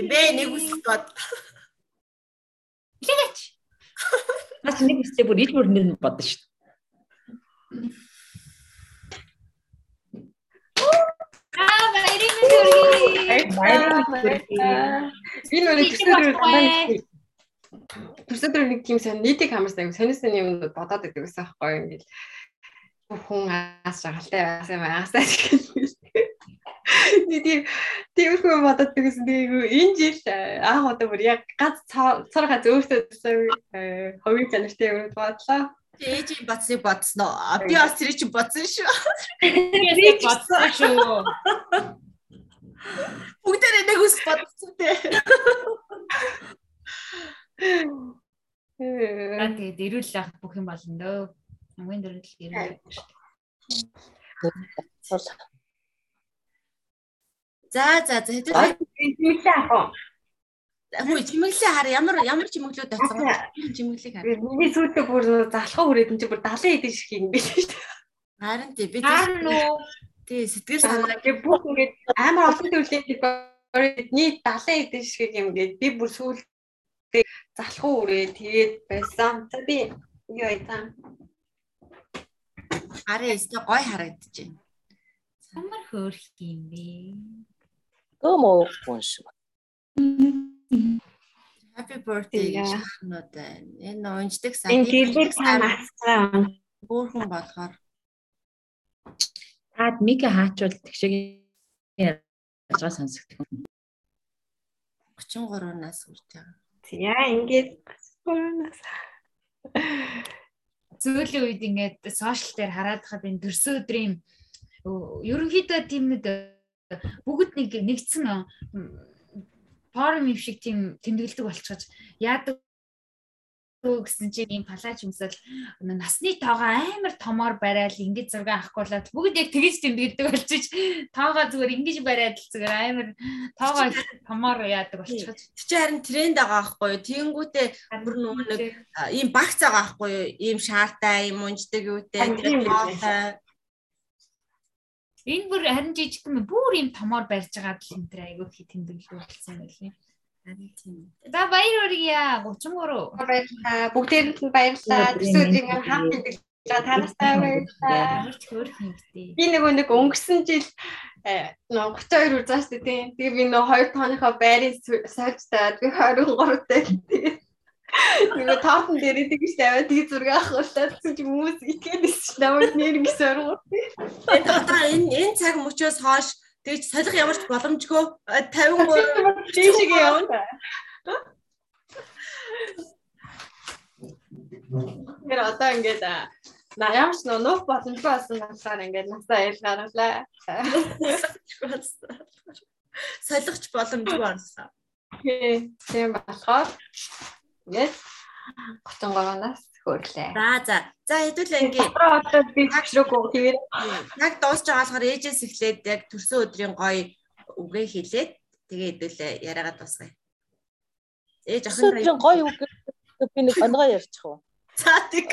Юм бэ? Нэг хүсэл бод. Илээч. Наач нэг үстэй бүр ил бүр нэр бодно шүү. Аа баярын хүргэе. Би нүрэ төсөөр төсөөр нэг тийм сон нийтийг хамарсан сонин сонин юм бодоод байдаг гэсэн аахгүй юм ингээл хүн аас шагалтай байсан юм аасаа Нэг тийм тиймэрхүү юм бодоод байсан. Тэгээ энэ жил анх удаа бүр яг ганц цар гац өөртөө ховын чанартай юм бодлоо. Ээж бацыг бодсноо. Би бас тэр чинь бодсон шүү. Тэгээд бодсон шүү. Бүгдээрээ нэг хүсэл бодсон те. Аа тэгээд ирүүл ах бүх юм болно дөө. Хамгийн дөрөв ирүүл. За за за хэдүүлээ. Тиймээ ах. Хөө чимэглээ хар ямар ямар чимэглүүд авсан. Чимэглийг хар. Миний сүйдээ бүр залхаа хүрээд энэ чи бүр 70 эдэн шиг юм биш үү? Харин тий би тий сэтгэл санаа Тэгээ бүх ингээд амар олон төрлийн нийт 70 эдэн шиг юм гээд би бүр сүйдээ залхаа хүрээд тэгээд байсан. За би юу яйсан. хараа өстө гой харагдаж байна. Ямар хөөрх юм бэ? Хүн шүү. Happy birthday байна. Энэ унждаг сан. Энэ гэлэр танаас Бүрхэн болохоор Таад мика хаачвал тэгшээ яжгаа сонсогдох. 33 нас хүрч байгаа. яа ингээд гасгуунаас Зөөлөн үед ингээд сошиал дээр хараад хаад энэ төрсөн өдрийн өө, ерөнхийдөө тийм нэг бүгд нэг нэгдсэн форум юм шиг тийм тэмдэглэдэг болчихож яадаг гэсэн чинь ийм палаж юмсал насны тоогоо амар томоор барайл ингэж зураг авахгүй болоод бүгд яг тэгэж тэмдэглэдэг болчих. Тоогоо зүгээр ингэж бариад л зүгээр амар тоогоо томоор яадаг болчиход. Тэг чи харин тренд байгаа байхгүй юу? Тэнгүүтээ бүр нөгөө нэг ийм багц байгаа байхгүй юу? Ийм шаартай, ийм унждаг юутэй, Харин тийм тэгээд үү? хоолтой. Энэ бүр харин жижиг юм бүр ийм томоор барьж байгаа л энэ тэр айгүй их тэмдэглэдэг болсон юм тийм. За баяр хүргье 33. баярлалаа. Бүгдээрэнд нь баярлалаа. Төсөө өдрийн хамт мэдээлээ танастай баярлалаа. Би нөгөө нэг өнгөрсөн жил э, нөгөө 32 үрзааш тийм. Тэгээ би нөгөө 2 тооныхоо байрыг сольж таад би 23 дээр нөгөө тоотон дээр тэгж тавиад тийг зураг авахлаа чи хүмүүс итгэдэг ш намайг нэр ингэ соргоо. Энэ одоо энэ энэ цаг мөчөөс хойш тэгж солих ямар ч боломжгүй а, 53 Тийшээ явна. Тэр одоо ингээд на ямар ч нөө нуух боломжгүй болсон насаар ингээд насаа ял гаргалаа. солихч боломжгүй болсон. Тийм болохоор ингээд 33-наас хөөрлээ. За за. За хэдүүлээ ингээ Одоо одоо би төвшрөөгүй тэгээд яг дуусч байгаа болохоор ээжээс эхлээд яг төрсөн өдрийн гоё үгээ хэлээд Тэгээ хэдүүлээ яриагаад басгая. Ээж охин Өсөдрийн гоё үг би нэг *laughs* онгоо ярьчих уу. За тэг.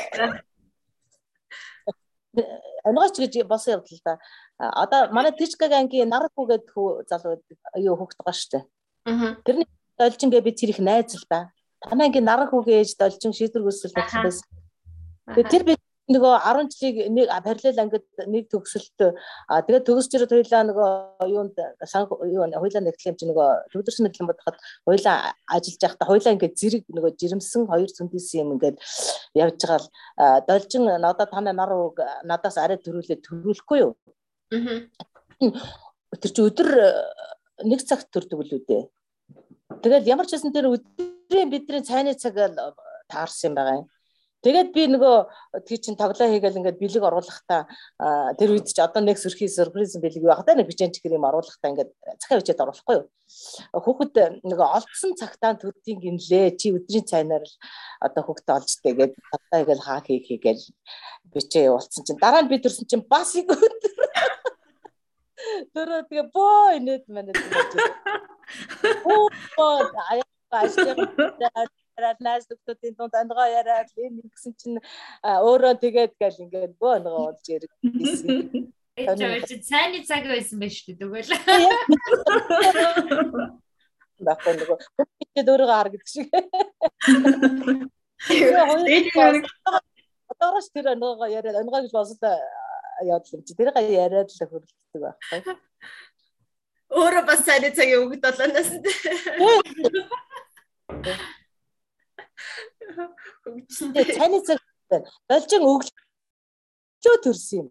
Онгооч гэж болсон явдал да. Одоо манай Тижкаг ангийн нараг хүүгээд хүү залуу юу хүүхэд байгаа шүү дээ. Аа. Тэрний олжин гэ би тэр их найз л да. Танай ангийн нараг хүүгээ ээж олжин шийдвэр гүйцэл тавьсан. Тэгээ тэр би нөгөө 10 жилиг нэг параллел ангид нэг төгсөлт а тэгээд төгсөж ирээд хоёлаа нөгөө юунд сан юу хоёлаа нэгтлэм чи нөгөө төвдөрсөн нэглэн бодоход хоёлаа ажиллаж байхдаа хоёлаа ингээд зэрэг нөгөө жирэмсэн хоёр цүндээс юм ингээд явж байгаа л. Должин надад танай нар уг надаас арай төрүүлээ төрүүлэхгүй юу? Аа. тэр чи өдөр нэг цагт төрдөг л үү дээ тэгэл ямар ч байсан тэр өдрийн бидний цайны цаг таарсан байгаа юм Тэгээд би нөгөө тий чин тоглоо хийгээл ингээд бэлэг оруулахдаа тэр үед ч одоо нэг сөрхий сюрприз бэлэг байх та нэг бичэн чихэр юм оруулахдаа ингээд захаа бичээд оруулахгүй юу. Хүүхэд нөгөө олдсон цагтаа төрдийн гинлээ чи өдрийн цайнаар л одоо хүүхдээ олж тэгээд тоглоо хийгээл хаа хий хийгээл бичээ явуулсан чинь дараа нь би төрсөн чинь бас их өдөр Тэрөө тэгээ боо инээд манайд. *laughs* Оо аяа яриад найз нөхдүүдийн дунд онгоо яриад энэ ингэсэн чинь өөрөө тэгээд гал ингээд бөө онгоо олж ирсэн. Эцэж цайны цаг байсан байж шүү тэгвэл. Багтаа нөгөө бүгд өөрөө хар гэдэг шиг. Одоороос тэр онгоо яриад онгоо гэж босод яваад юм чи тэр гай яриад л хөрөлддөг байхгүй. Өөрөө бас цайны цагийн өгд болоноос. Хөгжсөндөө цайны цаг должин өглөө төрсөн юм.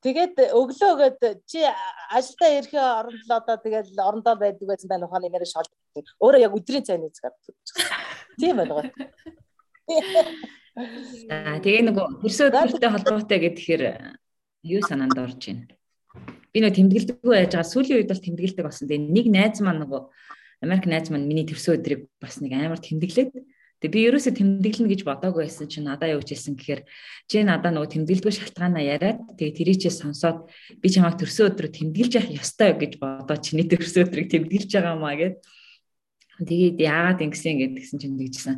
Тэгээд өглөөгөөд чи ажилдаа ирэхээ орондоо одоо тэгэл орондоо байдаг байсан байна ухааны нэрээ шол. Өөрөө яг өдрийн цайны цагаар. Тийм байна. Аа тэгээ нөгөө хөрсөө төрөлтэй холбоотой гэхээр юу санаанд орж байна. Би нөгөө тэмдэглэдэггүй байж байгаа сүүлийн үед бол тэмдэглэдэг болсон. Тэгээ нэг найз маань нөгөө Америк найз маань миний төрсөн өдрийг бас нэг амар тэмдэглээд Тэгээ би ерөөсөө тэмдэглэнэ гэж бодоагүй байсан чинь надаа юу хэлсэн гэхээр чи надаа нөгөө тэмдэглэдгүй шалтгаанаа яриад тэгээ тэрийчээ сонсоод би чамайг төрсөн өдрөө тэмдэглэж явах ёстой гэж бодоо чиний төрсөн өдрийг тэмдэглэж байгаа маа гэд. Тэгээд яагаад ингэсэн гэдгсэн чинь тэгжсэн.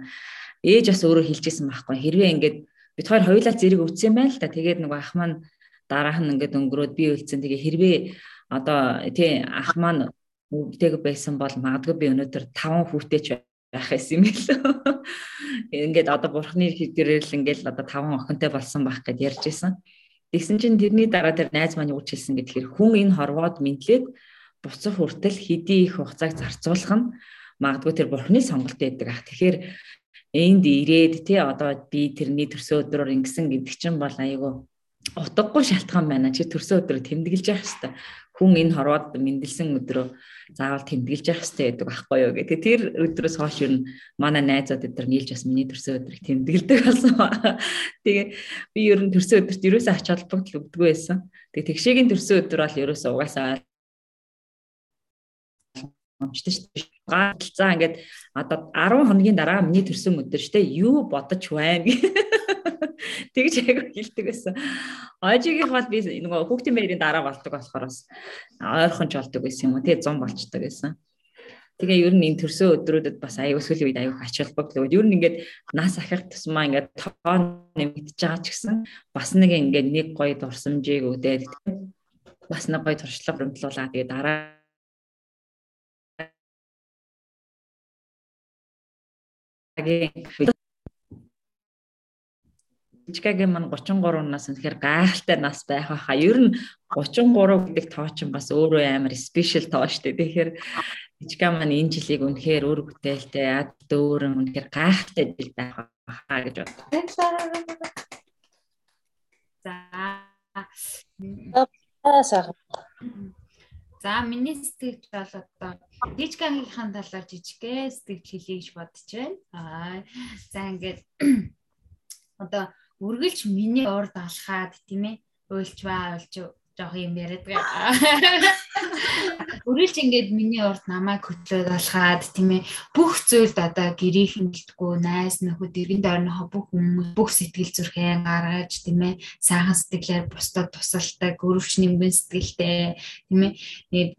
Ээж бас өөрөө хэлжсэн байхгүй хэрвээ ингээд бид хоёр хоёулаа зэрэг өвцсөн байл та тэгээд нөгөө ах маань дараах нь ингээд өнгөрөөд би үлдсэн тэгээ хэрвээ одоо тий ах маань өвдөг байсан бол магадгүй би өнөөдөр 5 хүүтэй ч байх байсан юм гэлөө. Ингээд одоо бурхны хэдгэрээр л ингээд одоо 5 охинтой болсон байх гэд ярьж исэн. Тэгсэн чинь тэрний дараа тэр найз маань юу ч хэлсэн гэдгээр хүн энэ хорвоод мэдлээд буцах хүртэл хэдий их хугацааг зарцуулах нь магадгүй тэр бурхны сонголт байдаг ах. Тэгэхээр энд ирээд тий одоо би тэрний төрсөн өдрөөр ингэсэн гэдэг чинь бол айгүй утгагүй шалтгаан байна. Чи төрсөн өдрөө тэмдэглэж явах хэрэгтэй хүн энэ хорвоод мэндэлсэн өдрөө заавал тэмдэглэж явах хэрэгтэй гэдэг байхгүй юу гэх. Тэр өдрөөс хойш юу манай найзууд эдгээр нийлж бас миний төрсөн өдрийг тэмдэглэдэг болсон. Тэгээ би ер нь төрсөн өдөрт ерөөсөө ач холбогдол өгдөггүй байсан. Тэгээ тэгшээгийн төрсөн өдөр бол ерөөсөө угаасаа амжтай шүү дээ. Гаалцаа ингээд одоо 10 хоногийн дараа миний төрсөн өдөр шүү дээ. Юу бодож байна Тэгж айгүй хэлдэг байсан. Ожигийн бол би нөгөө хүүхдийн байрын дараа болдог болохоор бас ойрхон ч болдог байсан юм уу. Тэгээ 100 болчдөг байсан. Тэгээ ер нь энэ төрсөн өдрүүдэд бас аюу сүүлийн үед аюу ач холбогдол. Ер нь ингээд нас ахих тусмаа ингээд тоо нэмэгдэж байгаа ч гэсэн бас нэг ингээд нэг гоё дурсамжийг өгдөөд бас нэг гоё туршлага хөрөмтлуулаад тэгээ дараа гийн Жижигагийн мань 33 нас үнэхээр гайхалтай нас байх байхаа. Ер нь 33 гэдэг тоо чинь бас өөрөө амар спешиал тоо штэ. Тэгэхээр жижига маань энэ жилийг үнэхээр өр бүтээлтэй, ад дөөрөн үнэхээр гайхалтай жил байх байхаа гэж бодлоо. За. За миний сэтгэж бол одоо дижгангийнхаа талаар жижигхэн сэтгэл хэлье гэж бодож байна. Аа за ингээд *clears throat* одоо үргэлж миний урд алхаад тийм ээ уйлж баа уйлж жоох юм яриад байгаа. Үргэлж ингээд миний урд намайг хөтлөөд алхаад тийм ээ бүх зүйлд одоо гэрээ хэмэлтгүй найс нөхөд иргэн дөрнөхө бүх хүмүүс бүх сэтгэл зүрхээ гаргаж тийм ээ сайхан сэтгэлээр бусдад тусалдаг өрөвч нэмгэн сэтгэлтэй тийм ээ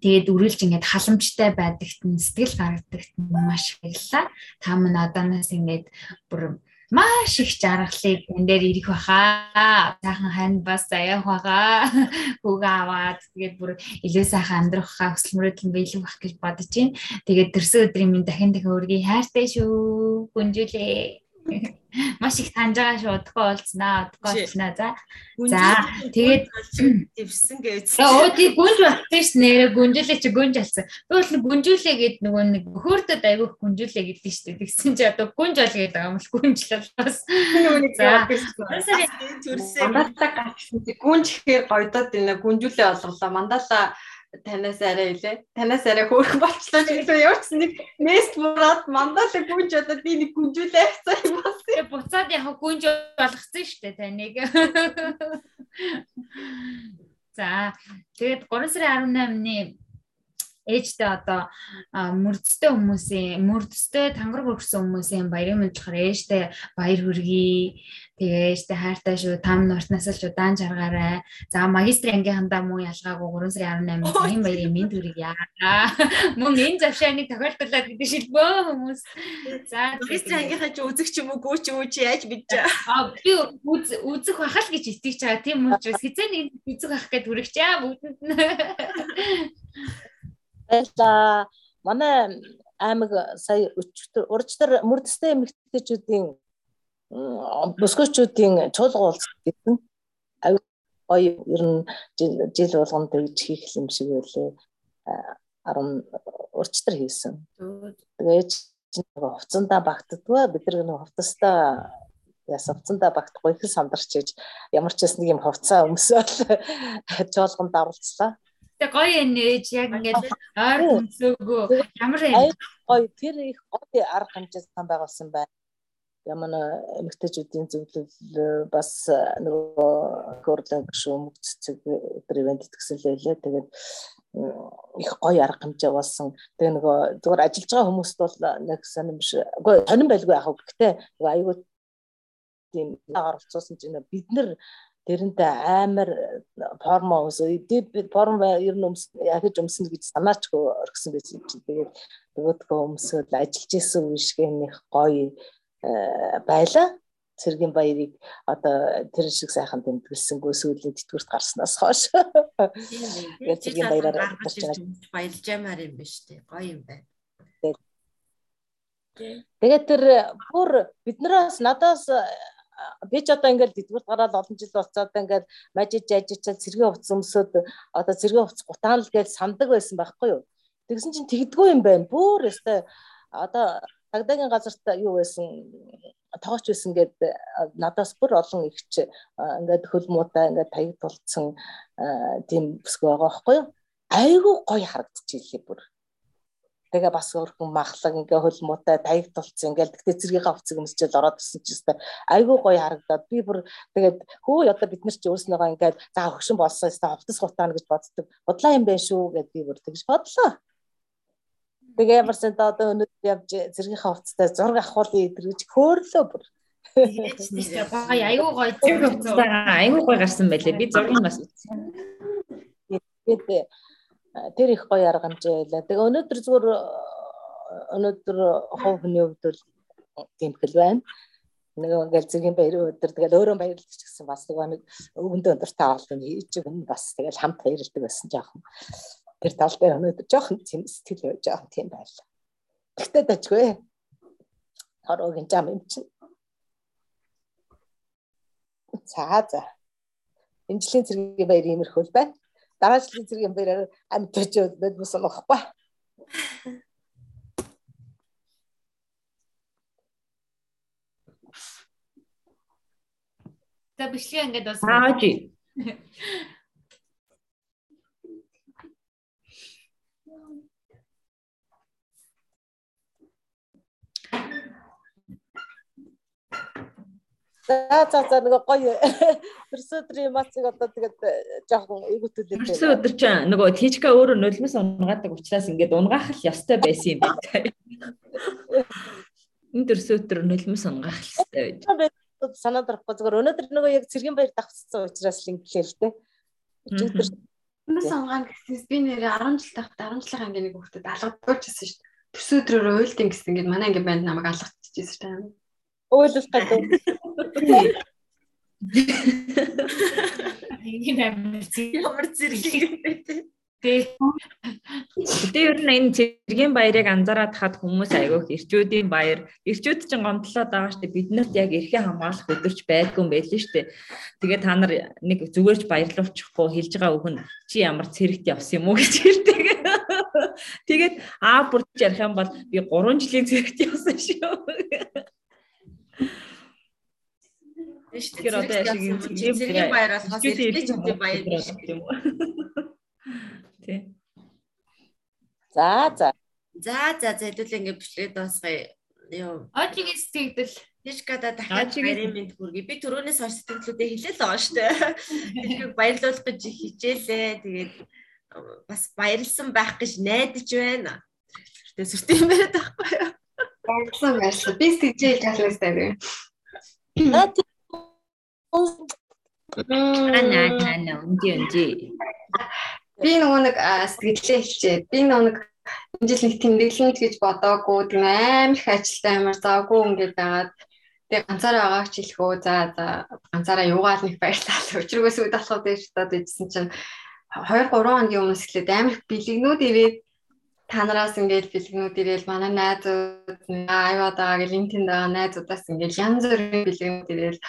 Тэгээд үргэлж ингээд халамжтай байдагт нь сэтгэл гаргадагт нь маш баярлаа. Та мань одооноос ингээд бүр маш их жаргалыг энэ дээр ирэх баха. Сайхан хань бас аяах баха. Хүүгээ аваад тэгээд бүр илүү сайхан амьдрах мөрөөдөл нь биелэх бах гэж бодож байна. Тэгээд төрсөн өдрийн минь дахин дахин өргөе. Хайртай шүү. Гүнжүүлээ. Маш их таньж байгаа шүү. Удахгүй уулзнаа. Удахгүй уулзнаа. За. За. Тэгээд дэвсэн гэж. Оо тий гүнж ш нэрэ гүнжүүлээ чи гүнж алсан. Тэгвэл гүнжүүлээ гэд нөгөө нэг хөөрдөд айгүйх гүнжүүлээ гэдэг шүү дээ. Тэгсэн чи одоо гүнж ол гэдэг юм л гүнжлэл бас. За. Төрсөн. Мандалаа чи гүнж ихээр гойдод энэ гүнжүүлээ олголоо. Мандалаа танаас арай илээ. Танаас арай хөөрхөн болчлоо гэсэн ямар ч нэг мест мураад мандалаа гүнж одоо би нэг гүнжүүлээ авцаа юм бас. Тэгээ буцаад яг гүнж болгоцсон шүү дээ таныг. За тэгээд 3 сарын 18-ны ээжтэй одоо мөрдөстэй хүмүүсийн мөрдөстэй тангар хөргсөн хүмүүсийн баярын мэдлэгээр ээжтэй баяр хүргэе. Тэгээ ээжтэй хайртай шүү. Там нуртнаас л удаан жаргаарай. За магистр ангийнхандаа мөн ялгаагүй 3 сарын 18-нд цагийн баярын мэд хүргье. Мөн энэ завшааныг тохиолдуулаад гэдэг шилбөө хүмүүс. За магистр ангийнхаа чи үзэх ч юм уу гүү ч юу чи яаж мэдэж аа би үзэх бахал гэж итгэж байгаа. Тийм учраас хизээ нэг үзэх бах гэд хүрэгчээ бүгдэнд нь Баярлаа. Манай аймаг сая уржтар мөрдөстэй эмэгтэйчүүдийн бүсгүүчүүдийн чуулга уулзалт гэсэн аюу гоё ер нь жил болгоно тэгж хийх юм шиг байлээ. 10 урчтар хийсэн. Тэгээд хувцандаа багтдгаа бид нар нэг хувцастаа яс хувцандаа багтахгүй их сандарч иж ямар ч юм хувцаа өмсөөл *laughs* жолгонд оруулцлаа. Тэг гоё нээж яг ингээд ойр хүнсөөгөө ямар гоё тэр их гоё арга хэмжээ сан байгуулсан байна. Ямар эмэгтэйчүүдийн зөвлөл бас нөгөө хөрлөн гүшүү мөгцөг өдөр ивент гэсэн лээ. Тэгээд их гоё арга хэмжээ болсон. Тэгээ нөгөө зүгээр ажиллаж байгаа хүмүүст бол нэг сонирм биш. Үгүй тонин байлгүй яах вэ? Гэхдээ нөгөө аюул тийм олцсон чинь бид нар тэрнтэй амар формо өмсөө форм ер нь өмс гэж өмснө гэж санаачгүй орхисон байсан юм чинь тэгээд нөгөөдгөө өмсөөл ажиллаж исэн үешгэнийх гоё э, байла. Цэргийн баярыг одоо тэр шиг сайхан тэмдэглэсэнгөө сүүлийн тэтгэврт гарснаас хойш. Тэгээд цэргийн баяраар гарч байгаа. баярлж ямаар юм биш үү гоё юм байна. Тэгээд тэр бүр биднээс надаас би ч одоо ингээд дэдгүрт гараад олон жил болцоод ингээд мажиж ажичаад цэргийн хувц өмсөд одоо цэргийн хувц гутаан л гэж сандаг байсан байхгүй юу. Тэгсэн чинь тэгдэггүй юм байна. Бүр өстой одоо цагдаагийн газарт юу байсан тоогч байсан гэд надаас бүр олон ихч ингээд хөл муутай ингээд таяг тулцсан тийм бүсгүй байгаа байхгүй юу. Айгуу гоё харагдчихжээ бүр тэгээ бас өөрхөн махлаг ингээ хөл муутай таяг тулцсан ингээл тэгтээ цэргийнхаа хувцэг өмсчээл ороод ирсэн чи өстой айгүй гоё харагдаад би бүр тэгээд хөө одоо бид нар чи өөрснөөгөө ингээд за хөгшин болсон өстой хувцас хутаана гэж боддог. Бодлоо юм байна шүү гэд би бүр тэгж бодлоо. Тэгээ ямарсан одоо өнөөдөр явж цэргийнхаа хувцастай зураг авахуулъя гэж хөөрлөө бүр. Гоё айгүй гоё айгүй гоё гарсан байлээ. Би зургийг бас үзсэн тэгээд тэр их гоё арга хэмжээ байлаа. Тэгээ өнөөдөр зүгээр өнөөдөр хов хүний хувьд бол тийм хэл байна. Нэг ингээл зэргийн баярын өдөр тэгэл өөрөө баярлаж гэсэн бас нэг өвөндөө өндөртэй авалт хийж өгнө бас тэгэл хамт баярлдаг байсан жоохон. Тэр тал дээр өнөөдөр жоохон тийм сэтгэл жоохон тийм байлаа. Гэхдээ дажгүй. Хороогийн зам юм чинь. За за. Энэ жилийн зэргийн баяр иймэрхүү байна дараа жилийн зэргийн баяраар амьд очиод бод болохгүй. За бичлэг ингээд бас ааж *laughs* За за за нөгөө гоё төрсөн өдрийн мацыг одоо тэгээд э, жоохон эвгүтүүлээ. Төрсөн өдөр чинь нөгөө тийчка өөрөө нулимс унгаадаг учраас ингээд унгаах л ёстой байсан юм байна. Энэ төрсөн өдөр нулимс унгаах л ёстой байж. Санаад орохгүй зүгээр өнөөдөр нөгөө яг цэргийн баяр давцсан учраас л инглээ л дээ. Өчигдөр Өмнөөс онгаан гэснээс би нэрээ 10 жил тахт 10 жилийн ангийн нэг хүүхдэд алгадуулчихсан шүү дээ. Төс өдрөөр уйлдин гэсэн ингээд манай ангийн банд намайг алгадчихжээ шүү дээ. Уйлах гэдэг. Ингээд амар Ямар зэрэг Тэг. Гэтэ ер нь энэ цэргийн баярыг анзаараад хад хүмүүс айгүйх ирчүүдийн баяр. Ирчүүд чинь гомдлоод байгаа штэ бид нарт яг эрхээ хамгаалах өдөрч байдгүй юм байл штэ. Тэгээд та нар нэг зүгээрч баярлуулчихгүй хэлж байгаа үг нь чи ямар цэрэгт явсан юм уу гэж хэлдэг. *laughs* Тэгээд аа бүрч ярих юм бол би 3 жилийн цэрэгт явсан шүү. Тэгэхээр одоо яшиг юм цэргийн баяр болохоос эртний чимтэй баяр биш юм уу? *laughs* Тий. За за. За за за хэдүүлээ ингээд бичлэгээ дуусгая. Йоо. Очигийн сэтгэл Тишкада дахиад мэд хүргэе. Би түрүүнээс хойш сэтгэлдээ хэлээ л байгаа шүү дээ. *laughs* Тэнийг баярлуулах гэж хичээлээ. Тэгээд бас баярлсан байх гэж найдаж байна. Тэртээ сүртэй юм яриад байхгүй юу? Баярлалаа баярлалаа. Би сэтгэжээ хэлж байгаа юм байна. Ана ана үнди үнди. Би нөгөө нэг сэтгэлээ хэлчихэд би нөгөө нэг энэ жил нэг тэмдэглэнэ гэж бодоогүй тийм амар их ажилтай амар завгүй ингээд байгаад тэгээ ганцаараа байгаа ч хэлэхөө за за ганцаараа юугаар нэг баярлалаа өчргөөс үүд болоход байж таад ижсэн чинь 2 3 хоногийн өмнөөс эхлээд амар их бэлгнүүд ирээд та нараас ингээд бэлгнүүд ирээл манай найзууд аюуад байгаа гэл энэ тэнд байгаа найзуудаас ингээд янз бүрийн бэлгнүүд ирээл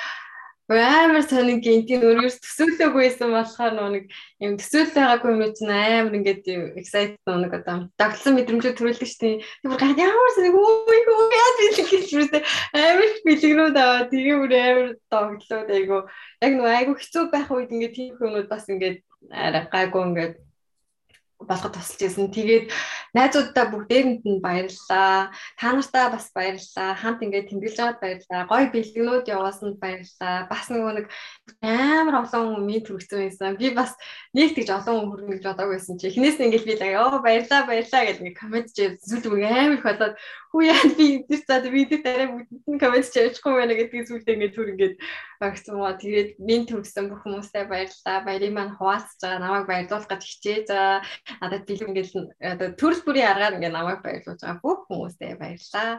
амар сонин гинтийн өргөс төсөөлөөгүй байсан болохоор нэг юм төсөөлөл байгаагүй юм чинь амар ингээд юм excited нэг одоо дагдлсан мэдрэмжүүд төрүүлдэг шүү дээ. Тэр гад ямар сонин өө юу яа би гэж бүртээ амар их бэлгнүүд аваа. Тэгээ бүр амар дагдлууд айгу. Яг нөө айгу хэцүү байх үед ингээд тийм хүмүүс бас ингээд арай гайгүй ингээд болгоод тусалж ирсэн. Тэгээд найзуудаа бүгдээрэнд нь баярлалаа. Та нартаа бас баярлалаа. Хамт ингээд тэмдэглэж байгаад баярлалаа. Гой бэлгнүүд яваасанд баярлалаа. Бас нөгөө нэг амар олон мэд хүргэсэн байсан. Би бас нэг тэгж олон хүн хүргэнэ гэж бодоагүй байсан чи. Эхнээс нь ингээд би л оо баярлалаа баярлалаа гэж ингээд комент чив зүйл бүр амар их болоод хүү яа би тэр цаад тэр дараа бүгд нь комент чивчихгүй байна гэдгийг зүйлдээ ингээд түр ингээд багцсан маа. Тэгээд минь төргсөн бүх хүмүүстээ баярлалаа. Баярыг маань хуваалцаж байгаа намайг баярлуулах гэж хичээж байгаа. Надад би ингээд одоо төрөл бүрийн аргаар ингээд намайг баярлуулж байгаа бүх хүмүүстээ баярлалаа.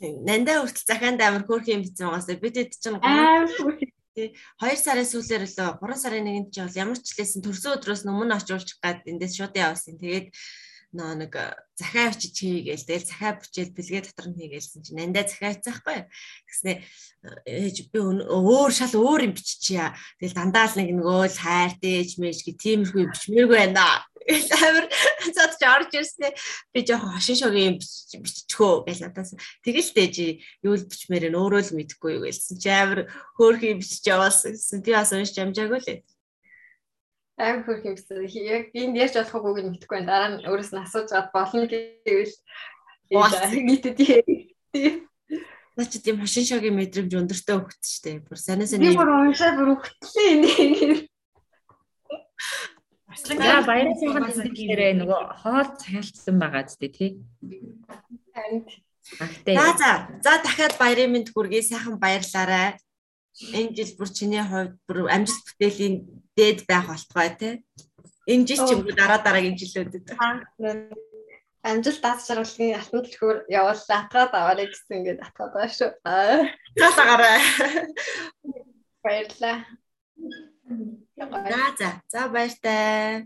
Нандаа хүртэл захаанд амар хөөрх юм бичсэн байгаасаа бид хэд чинь Амар бүх 2 сарын сүүлээр лөө 3 сарын 1-нд чи бол ямар ч лээсэн төрсөн өдрөөс өмнө очруулчих гад эндээс шууд явсан. Тэгээд нөө нэг захаа очиж хийгээл тэгэл захаа бичээл бэлгээ дотор нь хийгээлсэн чинь нандаа захаа хийцэхгүй. Тэгснэ ээж би өөр шал өөр юм биччихье. Тэгэл дандаа л нэг нөгөө л хайрт ээж мэж гэ тиймэрхүү бичмээргүй байна. Амар цаад ч орж ирснэ би жоохон хошин шогийн биччихөө гэж надаас тэгэл дээж юу л бичмээр нь өөрөө л мэдэхгүй юу гэлсэн чи амар хөөрхий бичиж яваасан гэсэн би бас уншиж амжаагүй лээ. Амар хөрх юм гэсэн. Яг энд яаж болохгүй гэж мэдэхгүй байна. Дараа нь өөрөөс нь асууж гад болно гэвэл нийтэд тий. Наа чи тийм хошин шогийн мэдрэмж өндөртэй хөвгт штэ. Бүр санаа Би санаа бүр уншаад бүр өгтлээ энийг. За баярын сайхан тэмдэглэрээ нөгөө хоол цайлтсан байгаа зү тий. Агтай. За за за дахиад баярын мэнд хүргэе сайхан баярлаарай. Энэ жил бүр чиний хувьд бүр амжилт бүтээлийн дээд байх болтугай те. Энэ жил ч юм уу дараа дараагийн жилүүдэд. Амжилт даас жаргалын алтан төлхөөр явууллаа атгаад аваарай гэсэн ингээд атгаад байгаа шүү. Аа, Тасаагаарай. Баярлалаа. За за за баяртай.